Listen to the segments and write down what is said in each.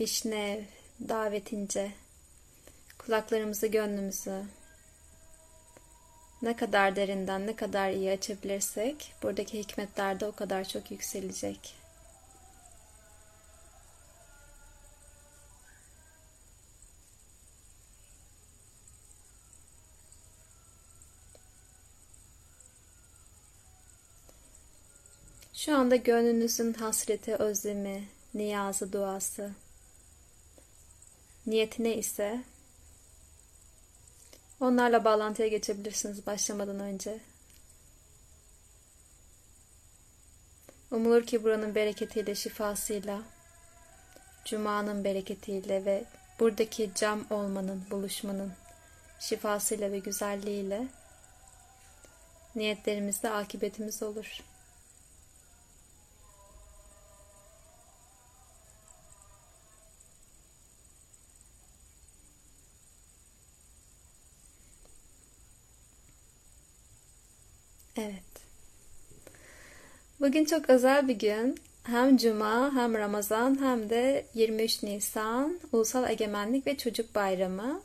Vişnev davetince kulaklarımızı, gönlümüzü ne kadar derinden, ne kadar iyi açabilirsek buradaki hikmetler de o kadar çok yükselecek. Şu anda gönlünüzün hasreti, özlemi, niyazı, duası, niyetine ise onlarla bağlantıya geçebilirsiniz başlamadan önce. Umulur ki buranın bereketiyle, şifasıyla, Cuma'nın bereketiyle ve buradaki cam olmanın, buluşmanın şifasıyla ve güzelliğiyle niyetlerimizde akıbetimiz olur. Evet. Bugün çok özel bir gün. Hem Cuma hem Ramazan hem de 23 Nisan Ulusal Egemenlik ve Çocuk Bayramı.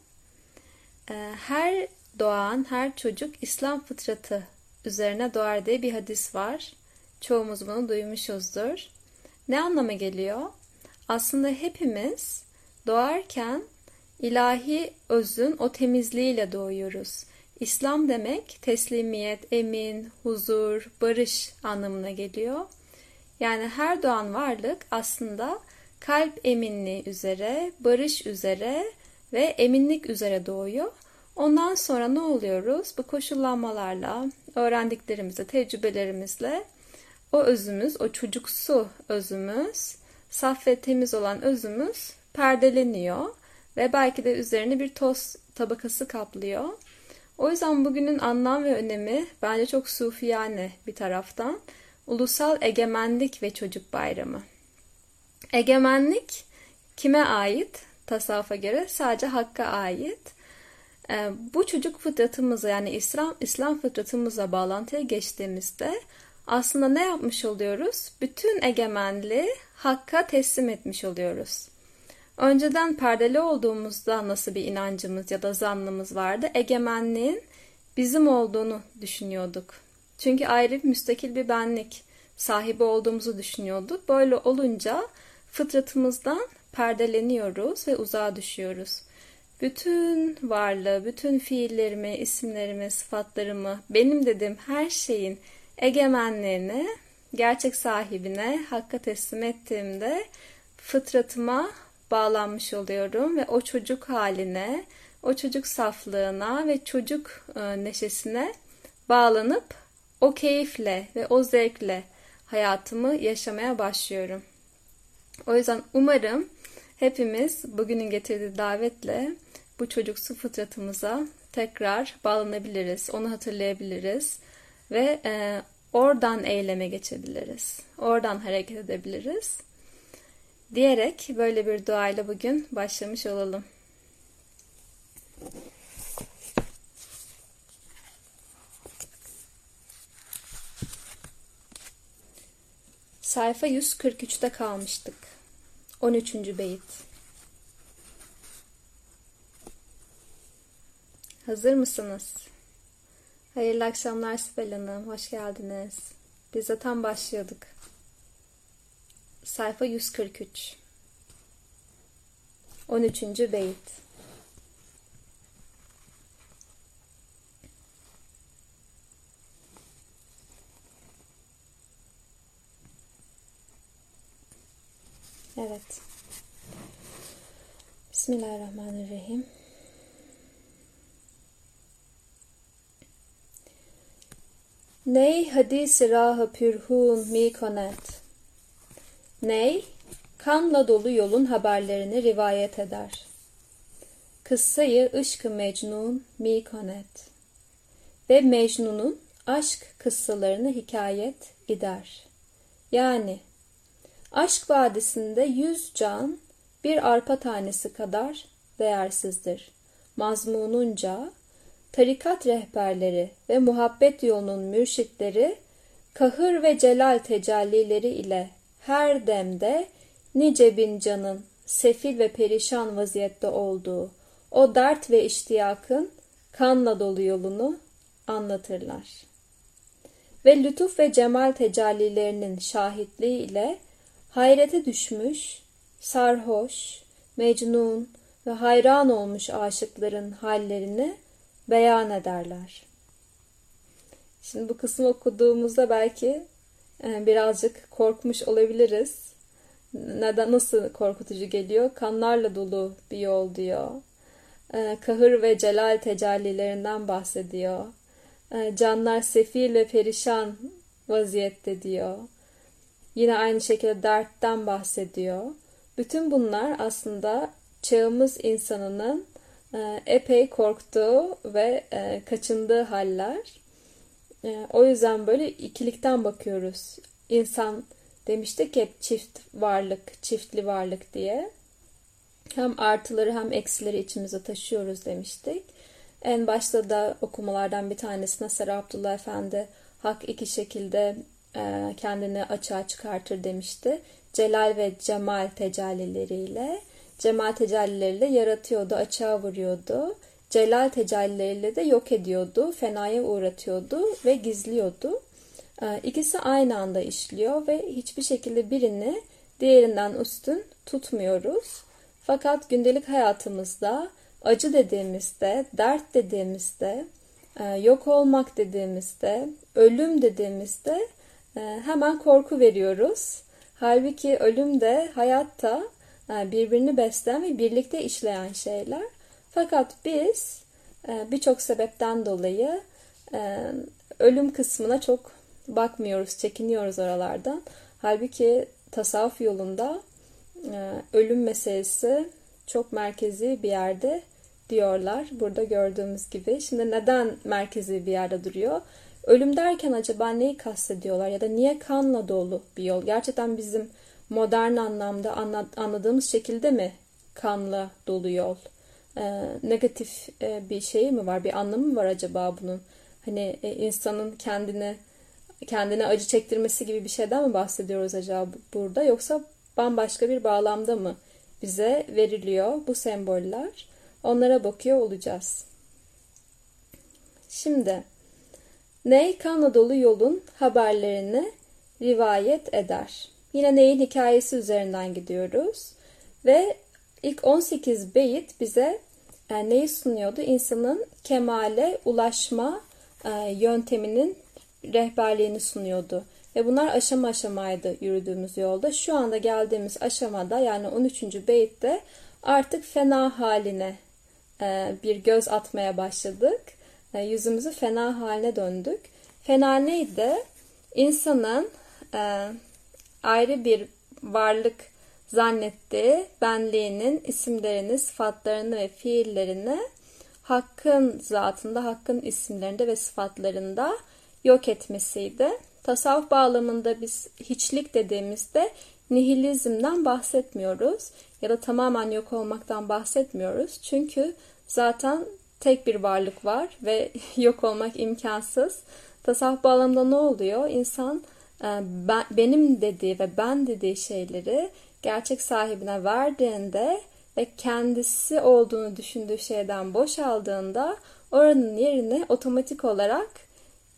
Ee, her doğan, her çocuk İslam fıtratı üzerine doğar diye bir hadis var. Çoğumuz bunu duymuşuzdur. Ne anlama geliyor? Aslında hepimiz doğarken ilahi özün o temizliğiyle doğuyoruz. İslam demek teslimiyet, emin, huzur, barış anlamına geliyor. Yani her doğan varlık aslında kalp eminliği üzere, barış üzere ve eminlik üzere doğuyor. Ondan sonra ne oluyoruz? Bu koşullanmalarla, öğrendiklerimizle, tecrübelerimizle o özümüz, o çocuksu özümüz, saf ve temiz olan özümüz perdeleniyor ve belki de üzerine bir toz tabakası kaplıyor. O yüzden bugünün anlam ve önemi bence çok sufiyane bir taraftan. Ulusal Egemenlik ve Çocuk Bayramı. Egemenlik kime ait? Tasavvufa göre sadece Hakk'a ait. Ee, bu çocuk fıtratımıza yani İslam İslam fıtratımıza bağlantıya geçtiğimizde aslında ne yapmış oluyoruz? Bütün egemenliği Hakk'a teslim etmiş oluyoruz. Önceden perdeli olduğumuzda nasıl bir inancımız ya da zannımız vardı? Egemenliğin bizim olduğunu düşünüyorduk. Çünkü ayrı bir müstakil bir benlik sahibi olduğumuzu düşünüyorduk. Böyle olunca fıtratımızdan perdeleniyoruz ve uzağa düşüyoruz. Bütün varlığı, bütün fiillerimi, isimlerimi, sıfatlarımı, benim dediğim her şeyin egemenliğini gerçek sahibine hakka teslim ettiğimde fıtratıma bağlanmış oluyorum ve o çocuk haline, o çocuk saflığına ve çocuk e, neşesine bağlanıp o keyifle ve o zevkle hayatımı yaşamaya başlıyorum. O yüzden umarım hepimiz bugünün getirdiği davetle bu çocuksu fıtratımıza tekrar bağlanabiliriz, onu hatırlayabiliriz ve e, oradan eyleme geçebiliriz, oradan hareket edebiliriz diyerek böyle bir duayla bugün başlamış olalım. Sayfa 143'te kalmıştık. 13. beyit. Hazır mısınız? Hayırlı akşamlar Sibel Hanım. Hoş geldiniz. Biz de tam başlıyorduk. Sayfa 143 13. beyit Evet. Bismillahirrahmanirrahim. Ney hadis rahı pürhun mi konet. Ney, kanla dolu yolun haberlerini rivayet eder. Kıssayı ışkı Mecnun mi konet. Ve Mecnun'un aşk kıssalarını hikayet eder. Yani aşk vadisinde yüz can bir arpa tanesi kadar değersizdir. Mazmununca tarikat rehberleri ve muhabbet yolunun mürşitleri kahır ve celal tecellileri ile her demde nice bin canın sefil ve perişan vaziyette olduğu, o dert ve iştiyakın kanla dolu yolunu anlatırlar. Ve lütuf ve cemal tecellilerinin şahitliği ile hayrete düşmüş, sarhoş, mecnun ve hayran olmuş aşıkların hallerini beyan ederler. Şimdi bu kısmı okuduğumuzda belki birazcık korkmuş olabiliriz. Neden nasıl korkutucu geliyor? Kanlarla dolu bir yol diyor. E, kahır ve celal tecellilerinden bahsediyor. E, canlar sefil ve perişan vaziyette diyor. Yine aynı şekilde dertten bahsediyor. Bütün bunlar aslında çağımız insanının epey korktuğu ve kaçındığı haller. E, o yüzden böyle ikilikten bakıyoruz. İnsan demiştik hep çift varlık, çiftli varlık diye. Hem artıları hem eksileri içimize taşıyoruz demiştik. En başta da okumalardan bir tanesine Sera Abdullah Efendi hak iki şekilde e, kendini açığa çıkartır demişti. Celal ve cemal tecellileriyle. Cemal tecellileriyle yaratıyordu, açığa vuruyordu celal tecellileriyle de yok ediyordu, fenaya uğratıyordu ve gizliyordu. Ee, ikisi aynı anda işliyor ve hiçbir şekilde birini diğerinden üstün tutmuyoruz. Fakat gündelik hayatımızda acı dediğimizde, dert dediğimizde, e, yok olmak dediğimizde, ölüm dediğimizde e, hemen korku veriyoruz. Halbuki ölüm de hayatta e, birbirini besleyen ve birlikte işleyen şeyler. Fakat biz e, birçok sebepten dolayı e, ölüm kısmına çok bakmıyoruz, çekiniyoruz oralardan. Halbuki tasavvuf yolunda e, ölüm meselesi çok merkezi bir yerde diyorlar. Burada gördüğümüz gibi. Şimdi neden merkezi bir yerde duruyor? Ölüm derken acaba neyi kastediyorlar ya da niye kanla dolu bir yol? Gerçekten bizim modern anlamda anladığımız şekilde mi kanla dolu yol? E, negatif e, bir şey mi var? Bir anlamı mı var acaba bunun? Hani e, insanın kendine kendine acı çektirmesi gibi bir şeyden mi bahsediyoruz acaba burada yoksa bambaşka bir bağlamda mı bize veriliyor bu semboller? Onlara bakıyor olacağız. Şimdi Ney kanla dolu yolun haberlerini rivayet eder. Yine Ney'in hikayesi üzerinden gidiyoruz. Ve İlk 18 beyit bize yani e, neyi sunuyordu? İnsanın kemale ulaşma e, yönteminin rehberliğini sunuyordu. Ve bunlar aşama aşamaydı yürüdüğümüz yolda. Şu anda geldiğimiz aşamada yani 13. beyitte artık fena haline e, bir göz atmaya başladık. E, yüzümüzü fena haline döndük. Fena neydi? İnsanın e, ayrı bir varlık zannetti benliğinin isimlerini, sıfatlarını ve fiillerini Hakk'ın zatında, Hakk'ın isimlerinde ve sıfatlarında yok etmesiydi. Tasavvuf bağlamında biz hiçlik dediğimizde nihilizmden bahsetmiyoruz ya da tamamen yok olmaktan bahsetmiyoruz. Çünkü zaten tek bir varlık var ve yok olmak imkansız. Tasavvuf bağlamında ne oluyor? İnsan e, ben, benim dediği ve ben dediği şeyleri gerçek sahibine verdiğinde ve kendisi olduğunu düşündüğü şeyden boşaldığında oranın yerine otomatik olarak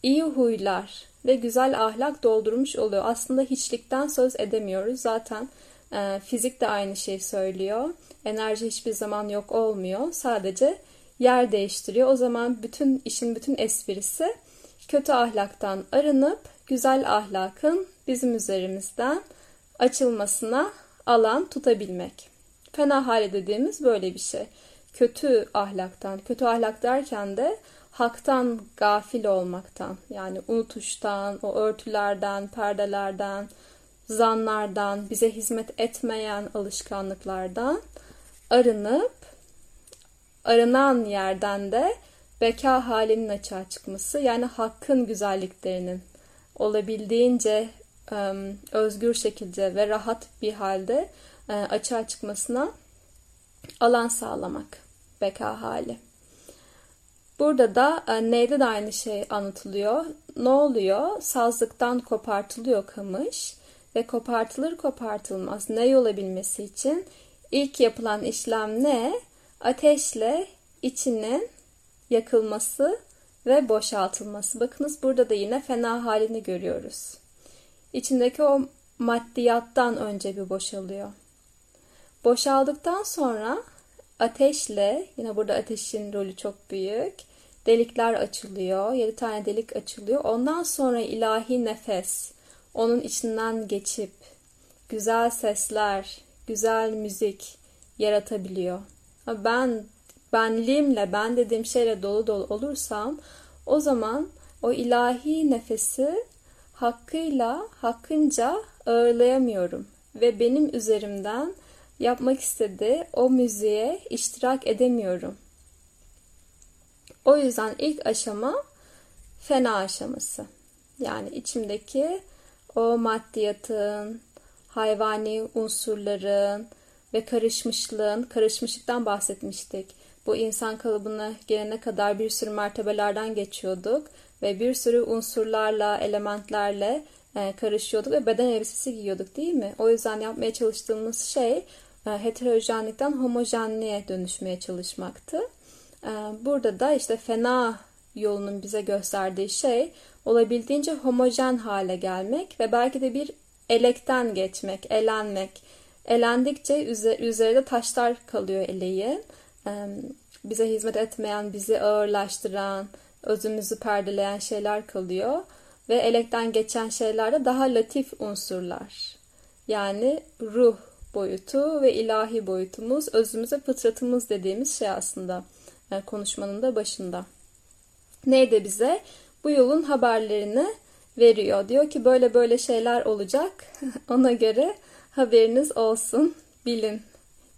iyi huylar ve güzel ahlak doldurmuş oluyor. Aslında hiçlikten söz edemiyoruz. Zaten e, fizik de aynı şeyi söylüyor. Enerji hiçbir zaman yok olmuyor. Sadece yer değiştiriyor. O zaman bütün işin bütün esprisi kötü ahlaktan arınıp güzel ahlakın bizim üzerimizden açılmasına alan tutabilmek. Fena hali dediğimiz böyle bir şey. Kötü ahlaktan, kötü ahlak derken de haktan gafil olmaktan, yani unutuştan, o örtülerden, perdelerden, zanlardan, bize hizmet etmeyen alışkanlıklardan arınıp arınan yerden de beka halinin açığa çıkması yani hakkın güzelliklerinin olabildiğince özgür şekilde ve rahat bir halde açığa çıkmasına alan sağlamak beka hali. Burada da neyde de aynı şey anlatılıyor. Ne oluyor? Sazlıktan kopartılıyor kamış ve kopartılır kopartılmaz ney olabilmesi için ilk yapılan işlem ne? Ateşle içinin yakılması ve boşaltılması. Bakınız burada da yine fena halini görüyoruz. İçindeki o maddiyattan önce bir boşalıyor. Boşaldıktan sonra ateşle, yine burada ateşin rolü çok büyük, delikler açılıyor. Yedi tane delik açılıyor. Ondan sonra ilahi nefes onun içinden geçip güzel sesler, güzel müzik yaratabiliyor. Ben benliğimle, ben dediğim şeyle dolu dolu olursam o zaman o ilahi nefesi hakkıyla, hakkınca ağırlayamıyorum. Ve benim üzerimden yapmak istediği o müziğe iştirak edemiyorum. O yüzden ilk aşama fena aşaması. Yani içimdeki o maddiyatın, hayvani unsurların ve karışmışlığın, karışmışlıktan bahsetmiştik. Bu insan kalıbına gelene kadar bir sürü mertebelerden geçiyorduk ve bir sürü unsurlarla, elementlerle e, karışıyorduk ve beden elbisesi giyiyorduk değil mi? O yüzden yapmaya çalıştığımız şey e, heterojenlikten homojenliğe dönüşmeye çalışmaktı. E, burada da işte fena yolunun bize gösterdiği şey olabildiğince homojen hale gelmek ve belki de bir elekten geçmek, elenmek. Elendikçe üzerinde taşlar kalıyor eleğin. Bize hizmet etmeyen, bizi ağırlaştıran, özümüzü perdeleyen şeyler kalıyor. Ve elekten geçen şeyler de daha latif unsurlar. Yani ruh boyutu ve ilahi boyutumuz, özümüze fıtratımız dediğimiz şey aslında yani konuşmanın da başında. Neydi bize? Bu yolun haberlerini veriyor. Diyor ki böyle böyle şeyler olacak. Ona göre haberiniz olsun. Bilin.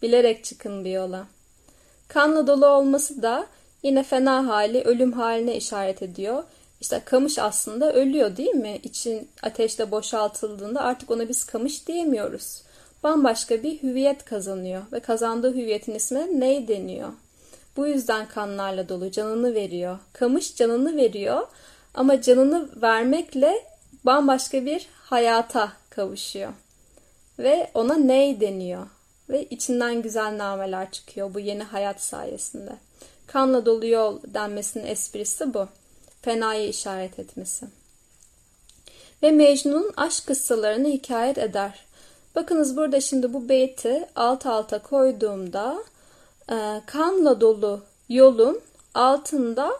Bilerek çıkın bir yola. Kanla dolu olması da yine fena hali, ölüm haline işaret ediyor. İşte kamış aslında ölüyor değil mi? İçin ateşte boşaltıldığında artık ona biz kamış diyemiyoruz. Bambaşka bir hüviyet kazanıyor ve kazandığı hüviyetin ismine ney deniyor. Bu yüzden kanlarla dolu canını veriyor. Kamış canını veriyor ama canını vermekle bambaşka bir hayata kavuşuyor. Ve ona ney deniyor. Ve içinden güzel nameler çıkıyor bu yeni hayat sayesinde. Kanla dolu yol denmesinin esprisi bu. Fenayı işaret etmesi. Ve Mecnun aşk kıssalarını hikayet eder. Bakınız burada şimdi bu beyti alt alta koyduğumda e, kanla dolu yolun altında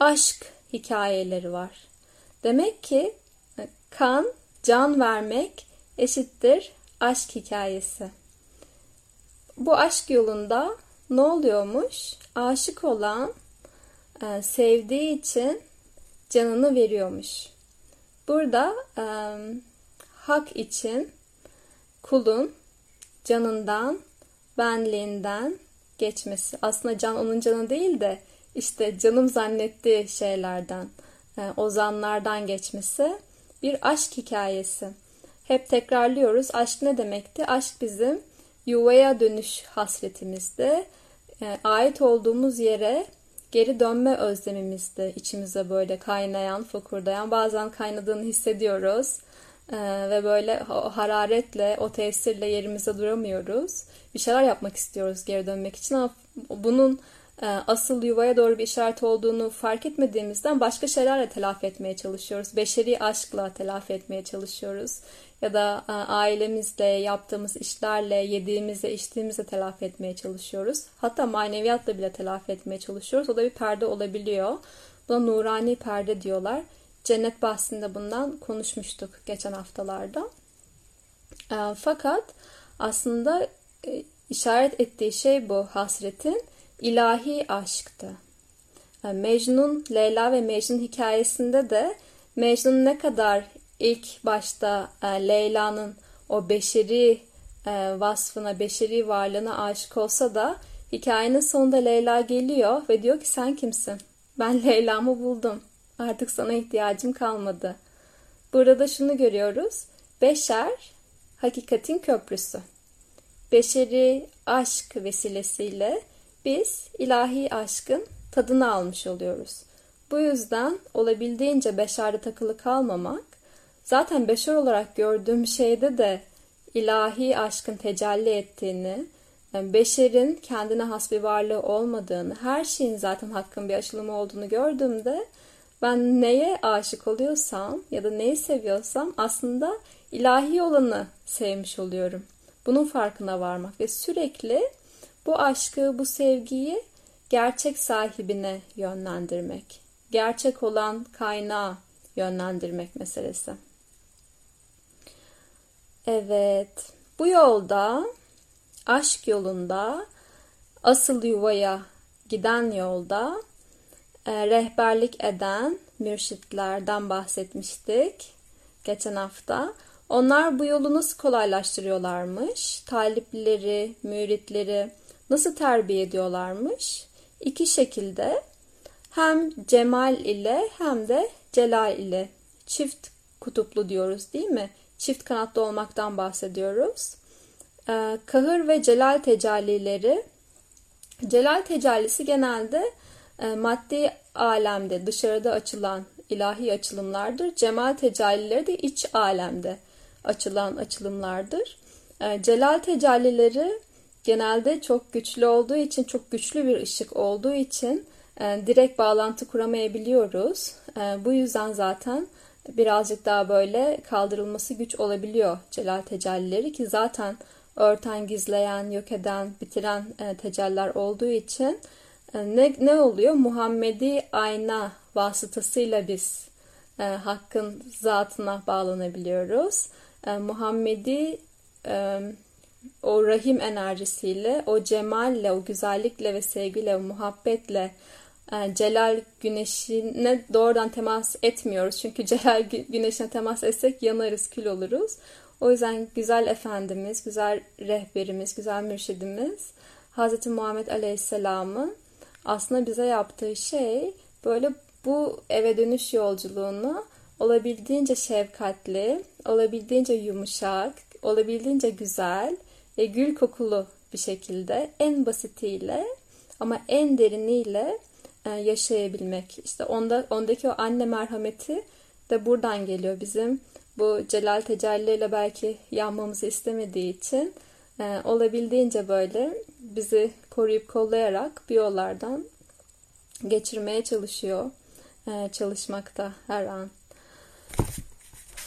aşk hikayeleri var. Demek ki e, kan, can vermek eşittir aşk hikayesi. Bu aşk yolunda ne oluyormuş? Aşık olan e, sevdiği için canını veriyormuş. Burada e, hak için kulun canından, benliğinden geçmesi. Aslında can onun canı değil de işte canım zannettiği şeylerden, e, ozanlardan geçmesi bir aşk hikayesi. Hep tekrarlıyoruz. Aşk ne demekti? Aşk bizim yuvaya dönüş hasretimizdi. E, ait olduğumuz yere geri dönme özlemimizdi. İçimize böyle kaynayan, fokurdayan, bazen kaynadığını hissediyoruz. Ee, ve böyle o hararetle, o tesirle yerimize duramıyoruz. Bir şeyler yapmak istiyoruz geri dönmek için ama bunun e, asıl yuvaya doğru bir işaret olduğunu fark etmediğimizden başka şeylerle telafi etmeye çalışıyoruz. Beşeri aşkla telafi etmeye çalışıyoruz. Ya da e, ailemizle, yaptığımız işlerle, yediğimizle, içtiğimizle telafi etmeye çalışıyoruz. Hatta maneviyatla bile telafi etmeye çalışıyoruz. O da bir perde olabiliyor. Buna nurani perde diyorlar. Cennet bahsinde bundan konuşmuştuk geçen haftalarda. E, fakat aslında e, işaret ettiği şey bu hasretin ilahi aşktı. Mecnun, Leyla ve Mecnun hikayesinde de Mecnun ne kadar ilk başta e, Leyla'nın o beşeri e, vasfına, beşeri varlığına aşık olsa da hikayenin sonunda Leyla geliyor ve diyor ki sen kimsin? Ben Leyla'mı buldum. Artık sana ihtiyacım kalmadı. Burada şunu görüyoruz. Beşer hakikatin köprüsü. Beşeri aşk vesilesiyle biz ilahi aşkın tadını almış oluyoruz. Bu yüzden olabildiğince beşerde takılı kalmamak, zaten beşer olarak gördüğüm şeyde de ilahi aşkın tecelli ettiğini Yani beşerin kendine has bir varlığı olmadığını, her şeyin zaten hakkın bir açılımı olduğunu gördüğümde ben neye aşık oluyorsam ya da neyi seviyorsam aslında ilahi olanı sevmiş oluyorum. Bunun farkına varmak ve sürekli bu aşkı, bu sevgiyi gerçek sahibine yönlendirmek. Gerçek olan kaynağa yönlendirmek meselesi. Evet, bu yolda, aşk yolunda, asıl yuvaya giden yolda e, rehberlik eden mürşitlerden bahsetmiştik geçen hafta. Onlar bu yolu nasıl kolaylaştırıyorlarmış? Talipleri, müritleri nasıl terbiye ediyorlarmış? İki şekilde hem cemal ile hem de celal ile çift kutuplu diyoruz değil mi? Çift kanatlı olmaktan bahsediyoruz. Ee, kahır ve celal tecallileri celal tecallisi genelde e, maddi alemde dışarıda açılan ilahi açılımlardır. Cemal tecellileri de iç alemde açılan açılımlardır. E, celal tecellileri genelde çok güçlü olduğu için, çok güçlü bir ışık olduğu için e, direkt bağlantı kuramayabiliyoruz. E, bu yüzden zaten birazcık daha böyle kaldırılması güç olabiliyor celal tecellileri ki zaten örten, gizleyen, yok eden, bitiren e, tecelliler olduğu için e, ne, ne oluyor? Muhammedi ayna vasıtasıyla biz e, Hakk'ın zatına bağlanabiliyoruz. E, Muhammedi e, o rahim enerjisiyle, o cemalle, o güzellikle ve sevgiyle, o muhabbetle Celal güneşine doğrudan temas etmiyoruz. Çünkü Celal güneşine temas etsek yanarız, kül oluruz. O yüzden güzel Efendimiz, güzel rehberimiz, güzel mürşidimiz Hz. Muhammed Aleyhisselam'ın aslında bize yaptığı şey böyle bu eve dönüş yolculuğunu olabildiğince şefkatli, olabildiğince yumuşak, olabildiğince güzel ve gül kokulu bir şekilde en basitiyle ama en deriniyle e, yaşayabilmek. İşte onda ondaki o anne merhameti de buradan geliyor bizim. Bu celal tecelliyle belki yanmamızı istemediği için e, olabildiğince böyle bizi koruyup kollayarak bir yollardan geçirmeye çalışıyor. E, çalışmakta her an.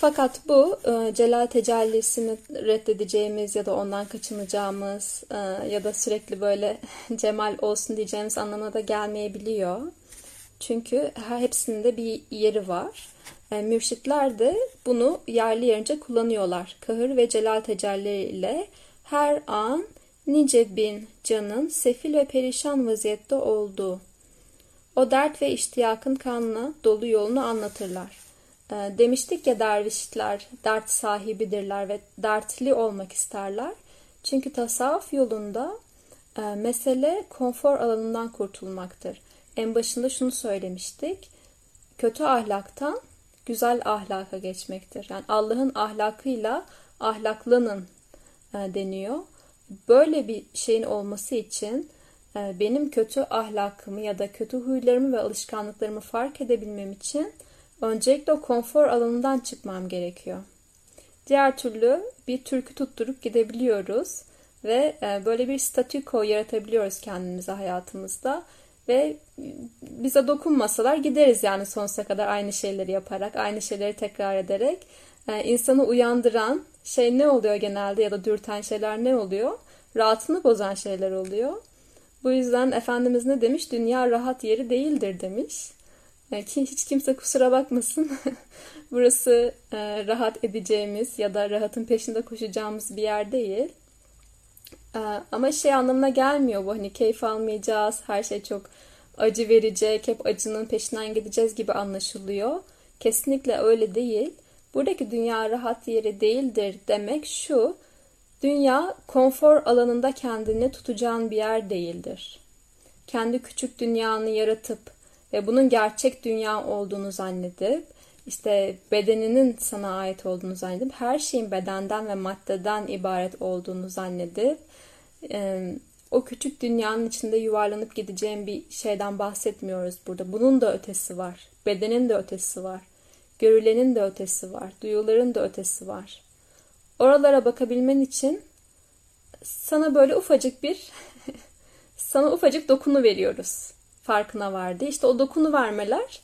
Fakat bu e, celal tecellisini reddedeceğimiz ya da ondan kaçınacağımız e, ya da sürekli böyle cemal olsun diyeceğimiz anlamına da gelmeyebiliyor. Çünkü her hepsinde bir yeri var. E, mürşitler de bunu yerli yerince kullanıyorlar. Kahır ve celal tecelli ile her an nice bin canın sefil ve perişan vaziyette olduğu, o dert ve iştiyakın kanlı dolu yolunu anlatırlar. E, demiştik ya dervişler dert sahibidirler ve dertli olmak isterler. Çünkü tasavvuf yolunda e, mesele konfor alanından kurtulmaktır. En başında şunu söylemiştik. Kötü ahlaktan güzel ahlaka geçmektir. Yani Allah'ın ahlakıyla ahlaklanın e, deniyor. Böyle bir şeyin olması için e, benim kötü ahlakımı ya da kötü huylarımı ve alışkanlıklarımı fark edebilmem için öncelikle o konfor alanından çıkmam gerekiyor. Diğer türlü bir türkü tutturup gidebiliyoruz ve e, böyle bir statüko yaratabiliyoruz kendimize hayatımızda ve bize dokunmasalar gideriz yani sonsuza kadar aynı şeyleri yaparak, aynı şeyleri tekrar ederek. Yani insanı uyandıran şey ne oluyor genelde ya da dürten şeyler ne oluyor? Rahatını bozan şeyler oluyor. Bu yüzden Efendimiz ne demiş? Dünya rahat yeri değildir demiş. Yani hiç kimse kusura bakmasın. Burası e, rahat edeceğimiz ya da rahatın peşinde koşacağımız bir yer değil. E, ama şey anlamına gelmiyor bu hani keyif almayacağız, her şey çok acı verecek, hep acının peşinden gideceğiz gibi anlaşılıyor. Kesinlikle öyle değil. Buradaki dünya rahat yeri değildir demek şu. Dünya konfor alanında kendini tutacağın bir yer değildir. Kendi küçük dünyanı yaratıp ve bunun gerçek dünya olduğunu zannedip işte bedeninin sana ait olduğunu zannedip her şeyin bedenden ve maddeden ibaret olduğunu zannedip o küçük dünyanın içinde yuvarlanıp gideceğim bir şeyden bahsetmiyoruz burada. Bunun da ötesi var. Bedenin de ötesi var. Görülenin de ötesi var. Duyuların da ötesi var. Oralara bakabilmen için sana böyle ufacık bir sana ufacık dokunu veriyoruz. Farkına vardı. İşte o dokunu vermeler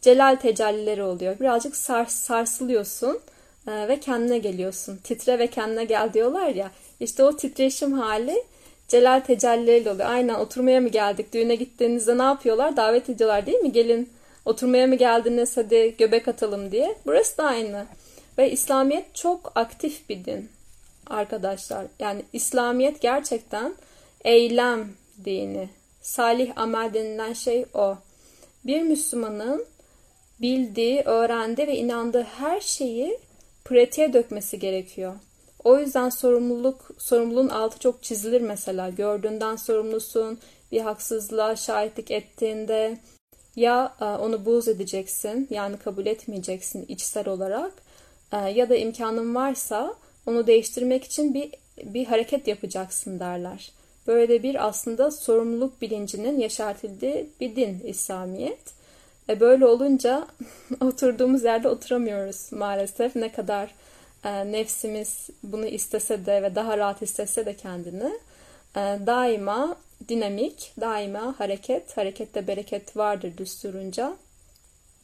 celal tecellileri oluyor. Birazcık sars, sarsılıyorsun e, ve kendine geliyorsun. Titre ve kendine gel diyorlar ya. İşte o titreşim hali celal tecellileri oluyor. Aynen oturmaya mı geldik? Düğüne gittiğinizde ne yapıyorlar? Davet ediyorlar değil mi? Gelin oturmaya mı geldiniz hadi göbek atalım diye. Burası da aynı. Ve İslamiyet çok aktif bir din arkadaşlar. Yani İslamiyet gerçekten eylem dini. Salih amel denilen şey o. Bir Müslümanın bildiği, öğrendiği ve inandığı her şeyi pratiğe dökmesi gerekiyor. O yüzden sorumluluk, sorumluluğun altı çok çizilir mesela. Gördüğünden sorumlusun, bir haksızlığa şahitlik ettiğinde ya e, onu buğz edeceksin yani kabul etmeyeceksin içsel olarak e, ya da imkanın varsa onu değiştirmek için bir bir hareket yapacaksın derler. Böyle bir aslında sorumluluk bilincinin yaşartıldığı bir din İslamiyet. E böyle olunca oturduğumuz yerde oturamıyoruz maalesef. Ne kadar e, nefsimiz bunu istese de ve daha rahat istese de kendini e, daima dinamik, daima hareket, harekette bereket vardır düsturunca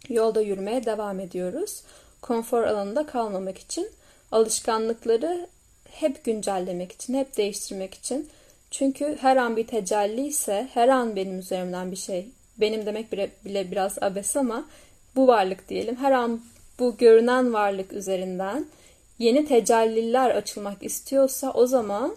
yolda yürümeye devam ediyoruz. Konfor alanında kalmamak için alışkanlıkları hep güncellemek için, hep değiştirmek için. Çünkü her an bir tecelli ise, her an benim üzerimden bir şey, benim demek bile, bile biraz abes ama bu varlık diyelim. Her an bu görünen varlık üzerinden yeni tecelliler açılmak istiyorsa o zaman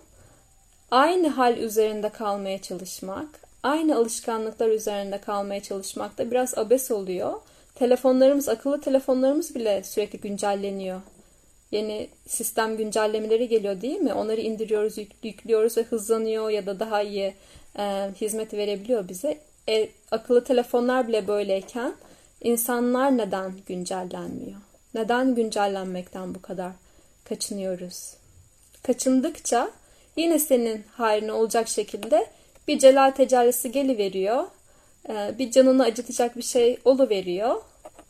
aynı hal üzerinde kalmaya çalışmak, aynı alışkanlıklar üzerinde kalmaya çalışmak da biraz abes oluyor. Telefonlarımız, akıllı telefonlarımız bile sürekli güncelleniyor. Yeni sistem güncellemeleri geliyor değil mi? Onları indiriyoruz, yüklüyoruz ve hızlanıyor ya da daha iyi e, hizmet verebiliyor bize. E, akıllı telefonlar bile böyleyken insanlar neden güncellenmiyor? Neden güncellenmekten bu kadar kaçınıyoruz? Kaçındıkça yine senin hayrine olacak şekilde bir celal tecellisi geliveriyor. Ee, bir canını acıtacak bir şey veriyor,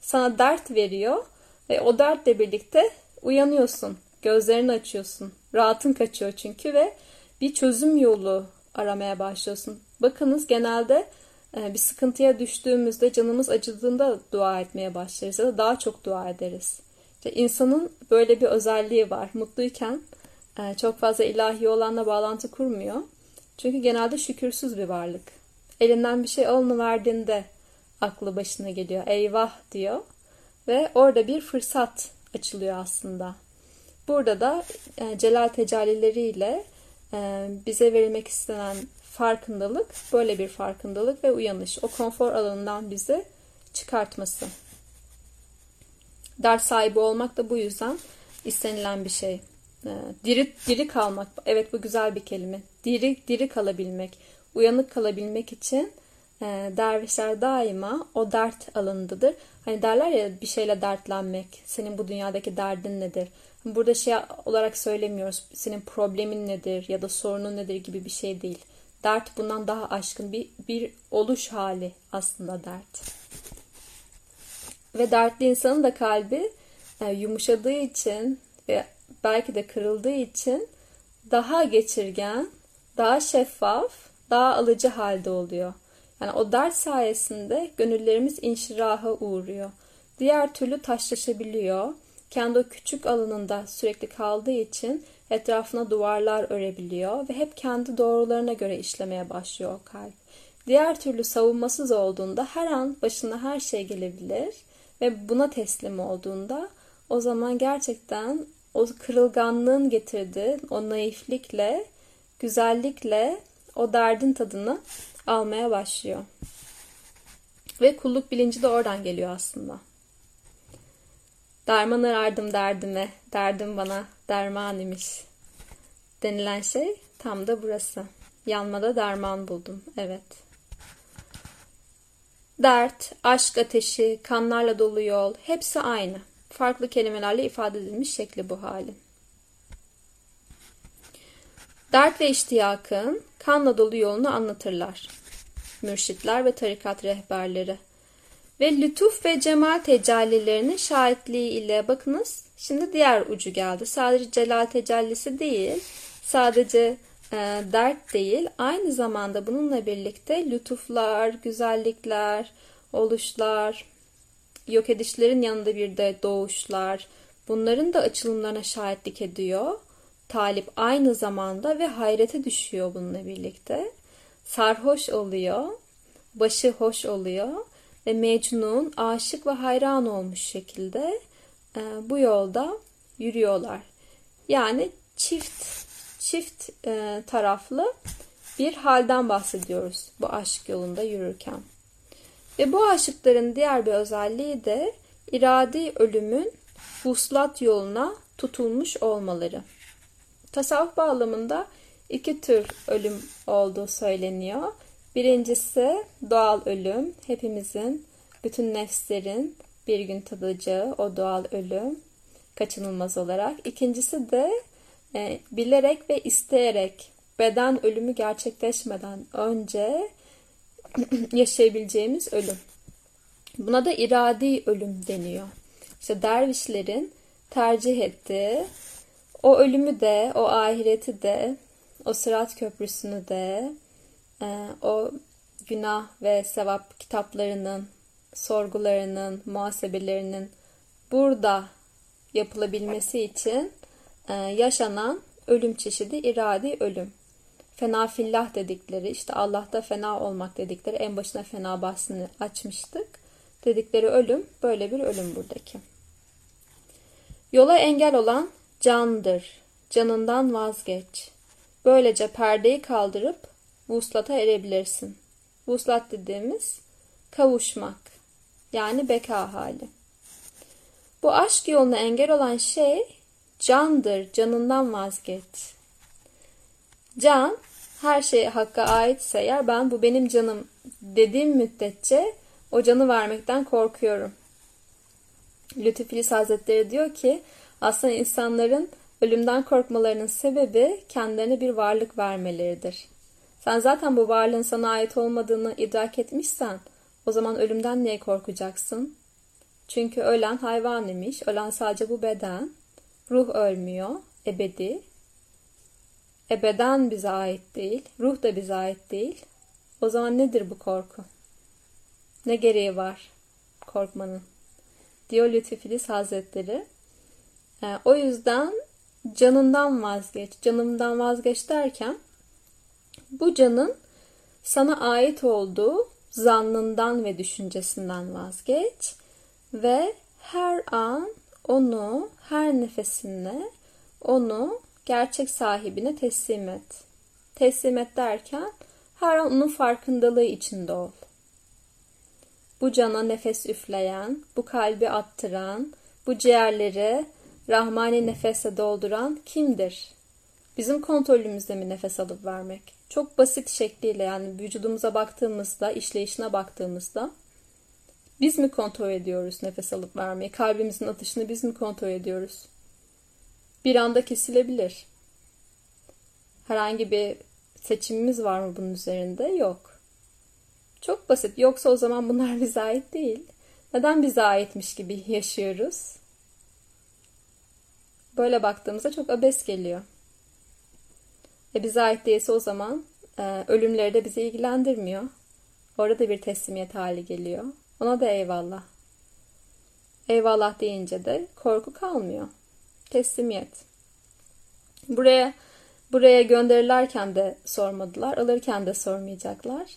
Sana dert veriyor ve o dertle birlikte uyanıyorsun. Gözlerini açıyorsun. Rahatın kaçıyor çünkü ve bir çözüm yolu aramaya başlıyorsun. Bakınız genelde e, bir sıkıntıya düştüğümüzde canımız acıdığında dua etmeye başlarız ya da daha çok dua ederiz. İşte insanın böyle bir özelliği var. Mutluyken e, çok fazla ilahi olanla bağlantı kurmuyor. Çünkü genelde şükürsüz bir varlık. Elinden bir şey verdiğinde aklı başına geliyor. Eyvah diyor. Ve orada bir fırsat açılıyor aslında. Burada da e, celal tecallileriyle e, bize verilmek istenen farkındalık, böyle bir farkındalık ve uyanış. O konfor alanından bizi çıkartması. Ders sahibi olmak da bu yüzden istenilen bir şey. Ee, diri, diri kalmak. Evet bu güzel bir kelime. Diri, diri kalabilmek. Uyanık kalabilmek için e, dervişler daima o dert alanındadır. Hani derler ya bir şeyle dertlenmek. Senin bu dünyadaki derdin nedir? Burada şey olarak söylemiyoruz. Senin problemin nedir ya da sorunun nedir gibi bir şey değil. Dert bundan daha aşkın bir, bir oluş hali aslında dert. Ve dertli insanın da kalbi e, yumuşadığı için ve belki de kırıldığı için daha geçirgen, daha şeffaf, daha alıcı halde oluyor. Yani o dert sayesinde gönüllerimiz inşiraha uğruyor. Diğer türlü taşlaşabiliyor. Kendi o küçük alanında sürekli kaldığı için etrafına duvarlar örebiliyor ve hep kendi doğrularına göre işlemeye başlıyor kalp. Diğer türlü savunmasız olduğunda her an başına her şey gelebilir ve buna teslim olduğunda o zaman gerçekten o kırılganlığın getirdiği o naiflikle, güzellikle o derdin tadını almaya başlıyor. Ve kulluk bilinci de oradan geliyor aslında. Derman arardım derdime, derdim bana derman imiş denilen şey tam da burası. Yanmada derman buldum, evet. Dert, aşk ateşi, kanlarla dolu yol hepsi aynı. Farklı kelimelerle ifade edilmiş şekli bu halin. Dert ve iştiyakın kanla dolu yolunu anlatırlar. Mürşitler ve tarikat rehberleri. Ve lütuf ve cemal tecellilerinin şahitliği ile bakınız şimdi diğer ucu geldi. Sadece celal tecellisi değil, sadece e, dert değil. Aynı zamanda bununla birlikte lütuflar, güzellikler, oluşlar, yok edişlerin yanında bir de doğuşlar, bunların da açılımlarına şahitlik ediyor. Talip aynı zamanda ve hayrete düşüyor bununla birlikte. Sarhoş oluyor, başı hoş oluyor ve Mecnun aşık ve hayran olmuş şekilde e, bu yolda yürüyorlar. Yani çift çift e, taraflı bir halden bahsediyoruz bu aşk yolunda yürürken. Ve bu aşıkların diğer bir özelliği de iradi ölümün vuslat yoluna tutulmuş olmaları. Tasavvuf bağlamında iki tür ölüm olduğu söyleniyor. Birincisi doğal ölüm, hepimizin, bütün nefslerin bir gün tadacağı o doğal ölüm kaçınılmaz olarak. İkincisi de e, bilerek ve isteyerek beden ölümü gerçekleşmeden önce yaşayabileceğimiz ölüm. Buna da iradi ölüm deniyor. İşte dervişlerin tercih ettiği o ölümü de, o ahireti de, o sırat köprüsünü de, e, o günah ve sevap kitaplarının, sorgularının, muhasebelerinin burada yapılabilmesi için e, yaşanan ölüm çeşidi iradi ölüm. Fena fillah dedikleri, işte Allah'ta fena olmak dedikleri, en başına fena bahsini açmıştık. Dedikleri ölüm, böyle bir ölüm buradaki. Yola engel olan candır. Canından vazgeç. Böylece perdeyi kaldırıp vuslata erebilirsin. Vuslat dediğimiz kavuşmak. Yani beka hali. Bu aşk yoluna engel olan şey candır. Canından vazgeç. Can her şey hakka aitse eğer ben bu benim canım dediğim müddetçe o canı vermekten korkuyorum. Lütfüfiliz Hazretleri diyor ki aslında insanların ölümden korkmalarının sebebi kendilerine bir varlık vermeleridir. Sen zaten bu varlığın sana ait olmadığını idrak etmişsen o zaman ölümden niye korkacaksın? Çünkü ölen hayvan imiş. Ölen sadece bu beden. Ruh ölmüyor. Ebedi. Ebeden bize ait değil. Ruh da bize ait değil. O zaman nedir bu korku? Ne gereği var korkmanın? Diyor Lütfi Filiz Hazretleri. E, o yüzden canından vazgeç. Canımdan vazgeç derken bu canın sana ait olduğu zannından ve düşüncesinden vazgeç ve her an onu, her nefesinde onu gerçek sahibine teslim et. Teslim et derken her an onun farkındalığı içinde ol. Bu cana nefes üfleyen, bu kalbi attıran, bu ciğerleri Rahmani nefese dolduran kimdir? Bizim kontrolümüzde mi nefes alıp vermek? Çok basit şekliyle yani vücudumuza baktığımızda, işleyişine baktığımızda biz mi kontrol ediyoruz nefes alıp vermeyi? Kalbimizin atışını biz mi kontrol ediyoruz? Bir anda kesilebilir. Herhangi bir seçimimiz var mı bunun üzerinde? Yok. Çok basit. Yoksa o zaman bunlar bize ait değil. Neden bize aitmiş gibi yaşıyoruz? Böyle baktığımızda çok abes geliyor. E bize ait değilse o zaman e, ölümleri de bizi ilgilendirmiyor. Orada bir teslimiyet hali geliyor. Ona da eyvallah. Eyvallah deyince de korku kalmıyor. Teslimiyet. Buraya buraya gönderirlerken de sormadılar, alırken de sormayacaklar.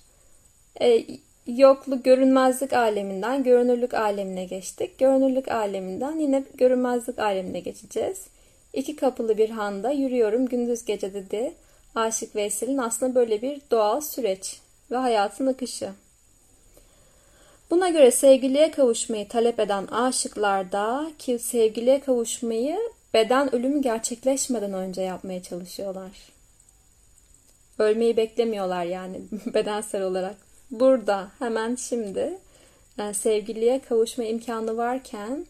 E, yoklu görünmezlik aleminden görünürlük alemine geçtik. Görünürlük aleminden yine görünmezlik alemine geçeceğiz. İki kapılı bir handa yürüyorum gündüz gece dedi. Aşık Veysel'in aslında böyle bir doğal süreç ve hayatın akışı. Buna göre sevgiliye kavuşmayı talep eden aşıklarda ki sevgiliye kavuşmayı beden ölümü gerçekleşmeden önce yapmaya çalışıyorlar. Ölmeyi beklemiyorlar yani bedensel olarak. Burada hemen şimdi yani sevgiliye kavuşma imkanı varken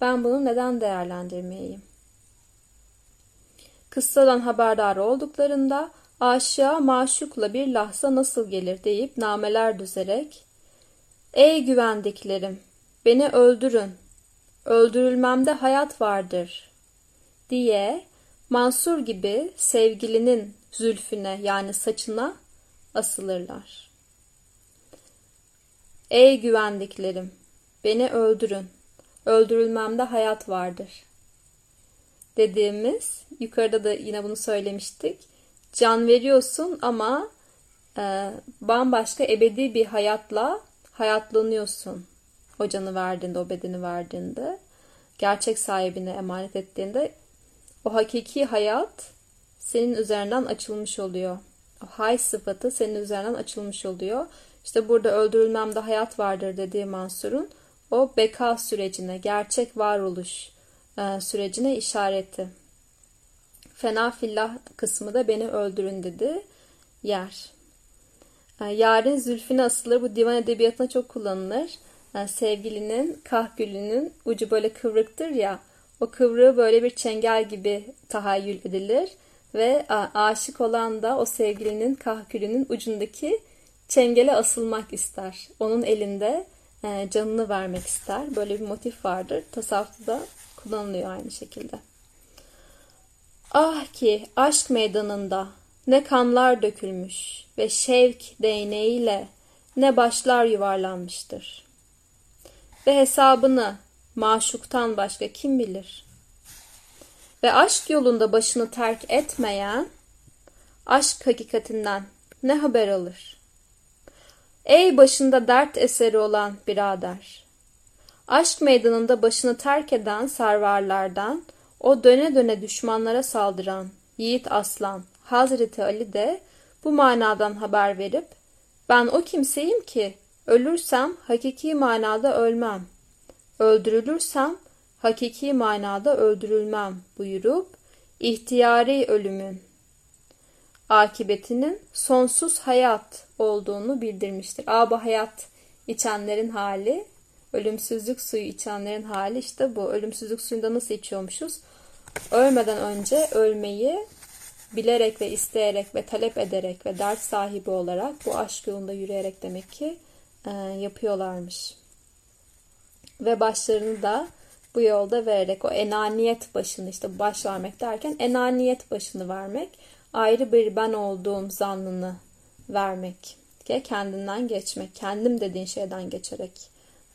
ben bunu neden değerlendirmeyeyim? Kıssadan haberdar olduklarında aşığa maşukla bir lahza nasıl gelir deyip nameler düzerek Ey güvendiklerim beni öldürün öldürülmemde hayat vardır diye Mansur gibi sevgilinin zülfüne yani saçına asılırlar. Ey güvendiklerim, beni öldürün. Öldürülmemde hayat vardır. Dediğimiz, yukarıda da yine bunu söylemiştik. Can veriyorsun ama e, bambaşka ebedi bir hayatla hayatlanıyorsun. O canı verdiğinde, o bedeni verdiğinde, gerçek sahibine emanet ettiğinde o hakiki hayat senin üzerinden açılmış oluyor. O hay sıfatı senin üzerinden açılmış oluyor. İşte burada öldürülmemde hayat vardır dediği Mansur'un o beka sürecine, gerçek varoluş e, sürecine işareti. Fena fillah kısmı da beni öldürün dedi yer. E, yarın zülfüne asılır bu divan edebiyatına çok kullanılır. E, sevgilinin kahgülünün ucu böyle kıvrıktır ya o kıvrığı böyle bir çengel gibi tahayyül edilir ve aşık olan da o sevgilinin kahkülünün ucundaki çengele asılmak ister. Onun elinde e, canını vermek ister. Böyle bir motif vardır. Tasavvufta da kullanılıyor aynı şekilde. Ah ki aşk meydanında ne kanlar dökülmüş ve şevk değneğiyle ne başlar yuvarlanmıştır. Ve hesabını maşuktan başka kim bilir? Ve aşk yolunda başını terk etmeyen aşk hakikatinden ne haber alır? Ey başında dert eseri olan birader! Aşk meydanında başını terk eden servarlardan, o döne döne düşmanlara saldıran Yiğit Aslan, Hazreti Ali de bu manadan haber verip, ben o kimseyim ki ölürsem hakiki manada ölmem, öldürülürsem hakiki manada öldürülmem buyurup, ihtiyari ölümün akibetinin sonsuz hayat olduğunu bildirmiştir. Aba hayat içenlerin hali, ölümsüzlük suyu içenlerin hali işte bu. Ölümsüzlük suyunda nasıl içiyormuşuz? Ölmeden önce ölmeyi bilerek ve isteyerek ve talep ederek ve dert sahibi olarak bu aşk yolunda yürüyerek demek ki e, yapıyorlarmış. Ve başlarını da bu yolda vererek o enaniyet başını işte baş vermek derken enaniyet başını vermek ayrı bir ben olduğum zannını vermek ki kendinden geçmek, kendim dediğin şeyden geçerek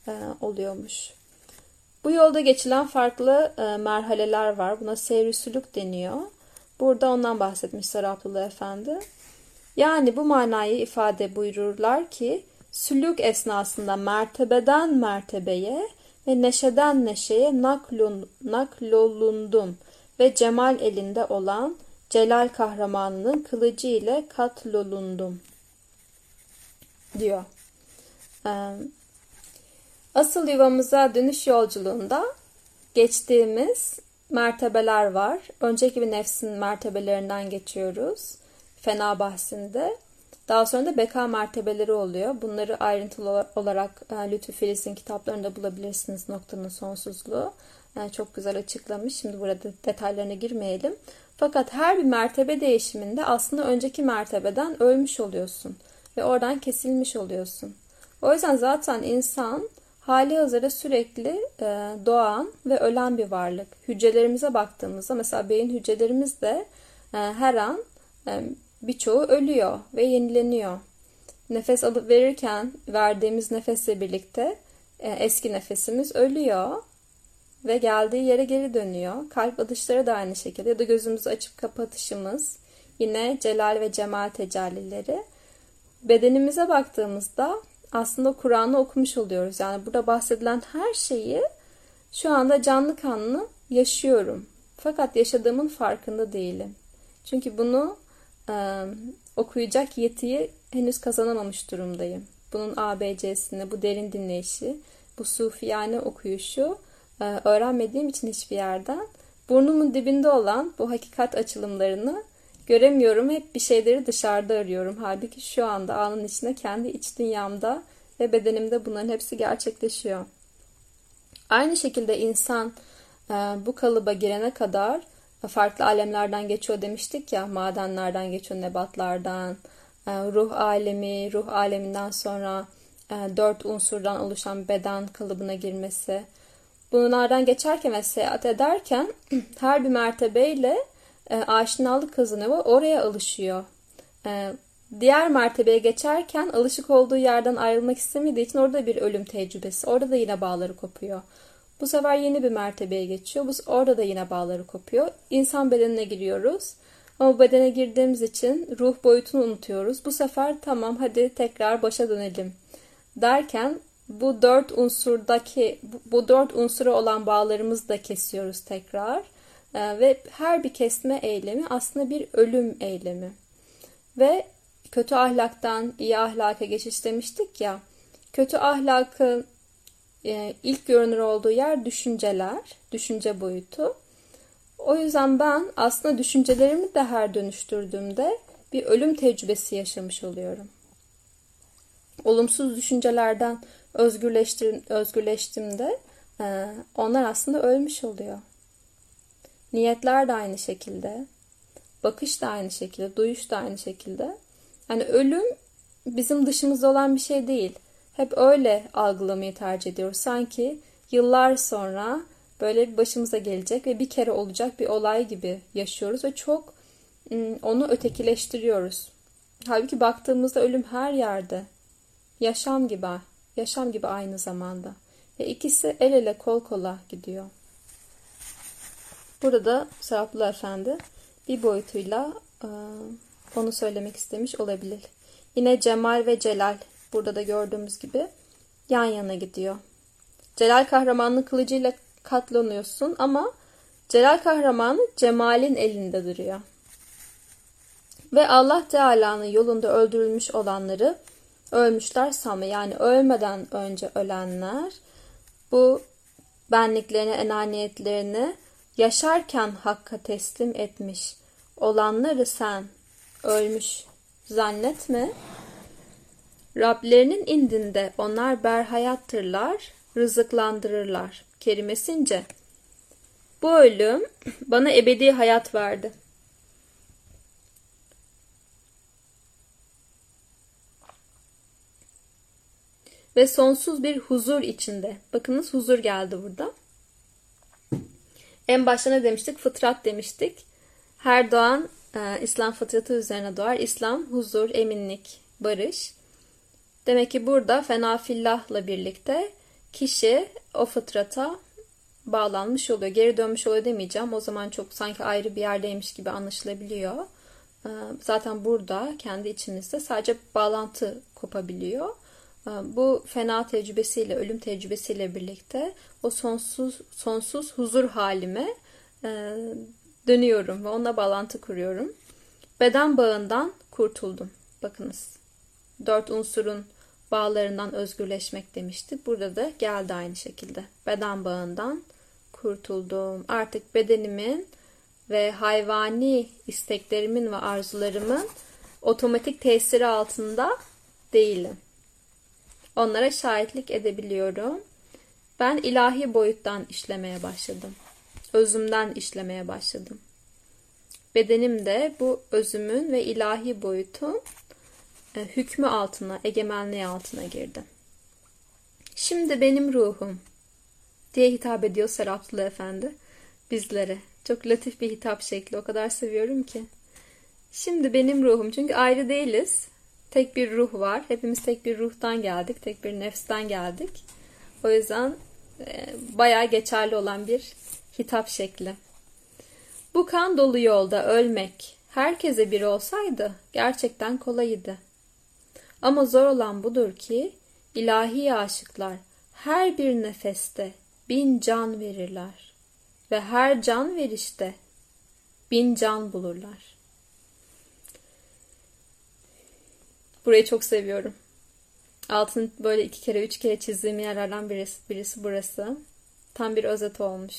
e, oluyormuş. Bu yolda geçilen farklı e, merhaleler var. Buna seyrisülük deniyor. Burada ondan bahsetmiş Abdullah Efendi. Yani bu manayı ifade buyururlar ki sülük esnasında mertebeden mertebeye ve neşeden neşeye naklun, naklolundum ve cemal elinde olan Celal kahramanının kılıcı ile katlolundum diyor. Asıl yuvamıza dönüş yolculuğunda geçtiğimiz mertebeler var. Önceki bir nefsin mertebelerinden geçiyoruz. Fena bahsinde. Daha sonra da beka mertebeleri oluyor. Bunları ayrıntılı olarak Lütfü Filiz'in kitaplarında bulabilirsiniz noktanın sonsuzluğu. Yani çok güzel açıklamış. Şimdi burada detaylarına girmeyelim. Fakat her bir mertebe değişiminde aslında önceki mertebeden ölmüş oluyorsun ve oradan kesilmiş oluyorsun. O yüzden zaten insan hali hazırda sürekli e, doğan ve ölen bir varlık. Hücrelerimize baktığımızda mesela beyin hücrelerimiz de e, her an e, birçoğu ölüyor ve yenileniyor. Nefes alıp verirken verdiğimiz nefesle birlikte eski nefesimiz ölüyor ve geldiği yere geri dönüyor. Kalp atışları da aynı şekilde ya da gözümüzü açıp kapatışımız yine celal ve cemal tecellileri. Bedenimize baktığımızda aslında Kur'an'ı okumuş oluyoruz. Yani burada bahsedilen her şeyi şu anda canlı kanlı yaşıyorum. Fakat yaşadığımın farkında değilim. Çünkü bunu e, okuyacak yetiyi henüz kazanamamış durumdayım. Bunun ABC'sini, bu derin dinleyişi, bu sufiyane okuyuşu öğrenmediğim için hiçbir yerden burnumun dibinde olan bu hakikat açılımlarını göremiyorum. Hep bir şeyleri dışarıda arıyorum. Halbuki şu anda anın içinde kendi iç dünyamda ve bedenimde bunların hepsi gerçekleşiyor. Aynı şekilde insan e, bu kalıba girene kadar farklı alemlerden geçiyor demiştik ya. Madenlerden geçiyor, nebatlardan, e, ruh alemi, ruh aleminden sonra dört unsurdan oluşan beden kalıbına girmesi, bunlardan geçerken ve seyahat ederken her bir mertebeyle e, aşinalık kazanıyor oraya alışıyor. E, diğer mertebeye geçerken alışık olduğu yerden ayrılmak istemediği için orada bir ölüm tecrübesi. Orada da yine bağları kopuyor. Bu sefer yeni bir mertebeye geçiyor. Bu, orada da yine bağları kopuyor. İnsan bedenine giriyoruz. Ama bedene girdiğimiz için ruh boyutunu unutuyoruz. Bu sefer tamam hadi tekrar başa dönelim derken bu dört unsurdaki bu dört unsura olan bağlarımızı da kesiyoruz tekrar. Ee, ve her bir kesme eylemi aslında bir ölüm eylemi. Ve kötü ahlaktan iyi ahlaka geçiş demiştik ya. Kötü ahlakın e, ilk görünür olduğu yer düşünceler, düşünce boyutu. O yüzden ben aslında düşüncelerimi de her dönüştürdüğümde bir ölüm tecrübesi yaşamış oluyorum. Olumsuz düşüncelerden özgürleştiğimde e, onlar aslında ölmüş oluyor. Niyetler de aynı şekilde. Bakış da aynı şekilde. Duyuş da aynı şekilde. Yani ölüm bizim dışımızda olan bir şey değil. Hep öyle algılamayı tercih ediyoruz. Sanki yıllar sonra böyle başımıza gelecek ve bir kere olacak bir olay gibi yaşıyoruz ve çok onu ötekileştiriyoruz. Halbuki baktığımızda ölüm her yerde. Yaşam gibi, yaşam gibi aynı zamanda. Ve ikisi el ele kol kola gidiyor. Burada Seraplı Efendi bir boyutuyla e, onu söylemek istemiş olabilir. Yine Cemal ve Celal burada da gördüğümüz gibi yan yana gidiyor. Celal kahramanın kılıcıyla katlanıyorsun ama Celal kahramanı Cemal'in elinde duruyor. Ve Allah Teala'nın yolunda öldürülmüş olanları ölmüşler sanma. Yani ölmeden önce ölenler bu benliklerini, enaniyetlerini yaşarken Hakk'a teslim etmiş olanları sen ölmüş zannetme. Rablerinin indinde onlar berhayattırlar, rızıklandırırlar. Kerimesince bu ölüm bana ebedi hayat verdi. Ve sonsuz bir huzur içinde. Bakınız huzur geldi burada. En başta ne demiştik? Fıtrat demiştik. Her doğan e, İslam fıtratı üzerine doğar. İslam huzur, eminlik, barış. Demek ki burada fenafillahla birlikte kişi o fıtrata bağlanmış oluyor. Geri dönmüş oluyor demeyeceğim. O zaman çok sanki ayrı bir yerdeymiş gibi anlaşılabiliyor. E, zaten burada kendi içimizde sadece bağlantı kopabiliyor. Bu fena tecrübesiyle, ölüm tecrübesiyle birlikte o sonsuz sonsuz huzur halime e, dönüyorum ve onunla bağlantı kuruyorum. Beden bağından kurtuldum. Bakınız. Dört unsurun bağlarından özgürleşmek demiştik. Burada da geldi aynı şekilde. Beden bağından kurtuldum. Artık bedenimin ve hayvani isteklerimin ve arzularımın otomatik tesiri altında değilim. Onlara şahitlik edebiliyorum. Ben ilahi boyuttan işlemeye başladım. Özümden işlemeye başladım. Bedenim de bu özümün ve ilahi boyutun e, hükmü altına, egemenliği altına girdi. Şimdi benim ruhum diye hitap ediyor Seraplı Efendi bizlere. Çok latif bir hitap şekli. O kadar seviyorum ki. Şimdi benim ruhum. Çünkü ayrı değiliz. Tek bir ruh var. Hepimiz tek bir ruhtan geldik. Tek bir nefsten geldik. O yüzden e, bayağı geçerli olan bir hitap şekli. Bu kan dolu yolda ölmek herkese bir olsaydı gerçekten kolaydı. Ama zor olan budur ki ilahi aşıklar her bir nefeste bin can verirler ve her can verişte bin can bulurlar. Burayı çok seviyorum. Altın böyle iki kere üç kere çizdiğim yerlerden birisi, birisi burası. Tam bir özet olmuş.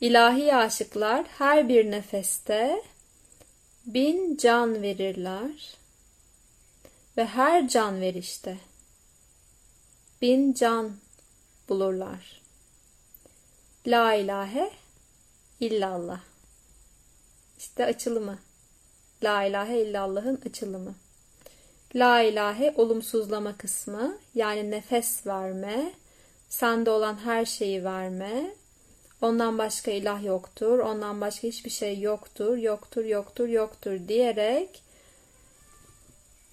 İlahi aşıklar her bir nefeste bin can verirler ve her can verişte bin can bulurlar. La ilahe illallah. İşte açılımı. La ilahe illallah'ın açılımı. La ilahe olumsuzlama kısmı yani nefes verme, sende olan her şeyi verme, ondan başka ilah yoktur, ondan başka hiçbir şey yoktur, yoktur, yoktur, yoktur diyerek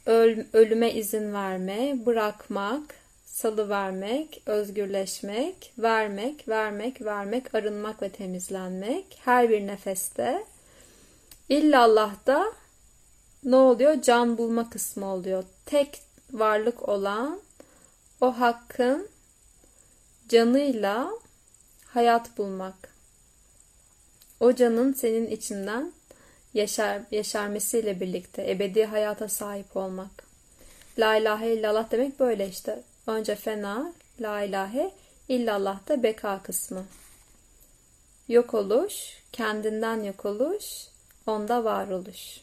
öl, ölüme izin verme, bırakmak, salı vermek, özgürleşmek, vermek, vermek, vermek, arınmak ve temizlenmek her bir nefeste. İllallah da ne oluyor? Can bulma kısmı oluyor. Tek varlık olan o hakkın canıyla hayat bulmak. O canın senin içinden yaşar, yaşarmasıyla birlikte ebedi hayata sahip olmak. La ilahe illallah demek böyle işte. Önce fena, la ilahe, illallah da beka kısmı. Yok oluş, kendinden yok oluş, onda var oluş.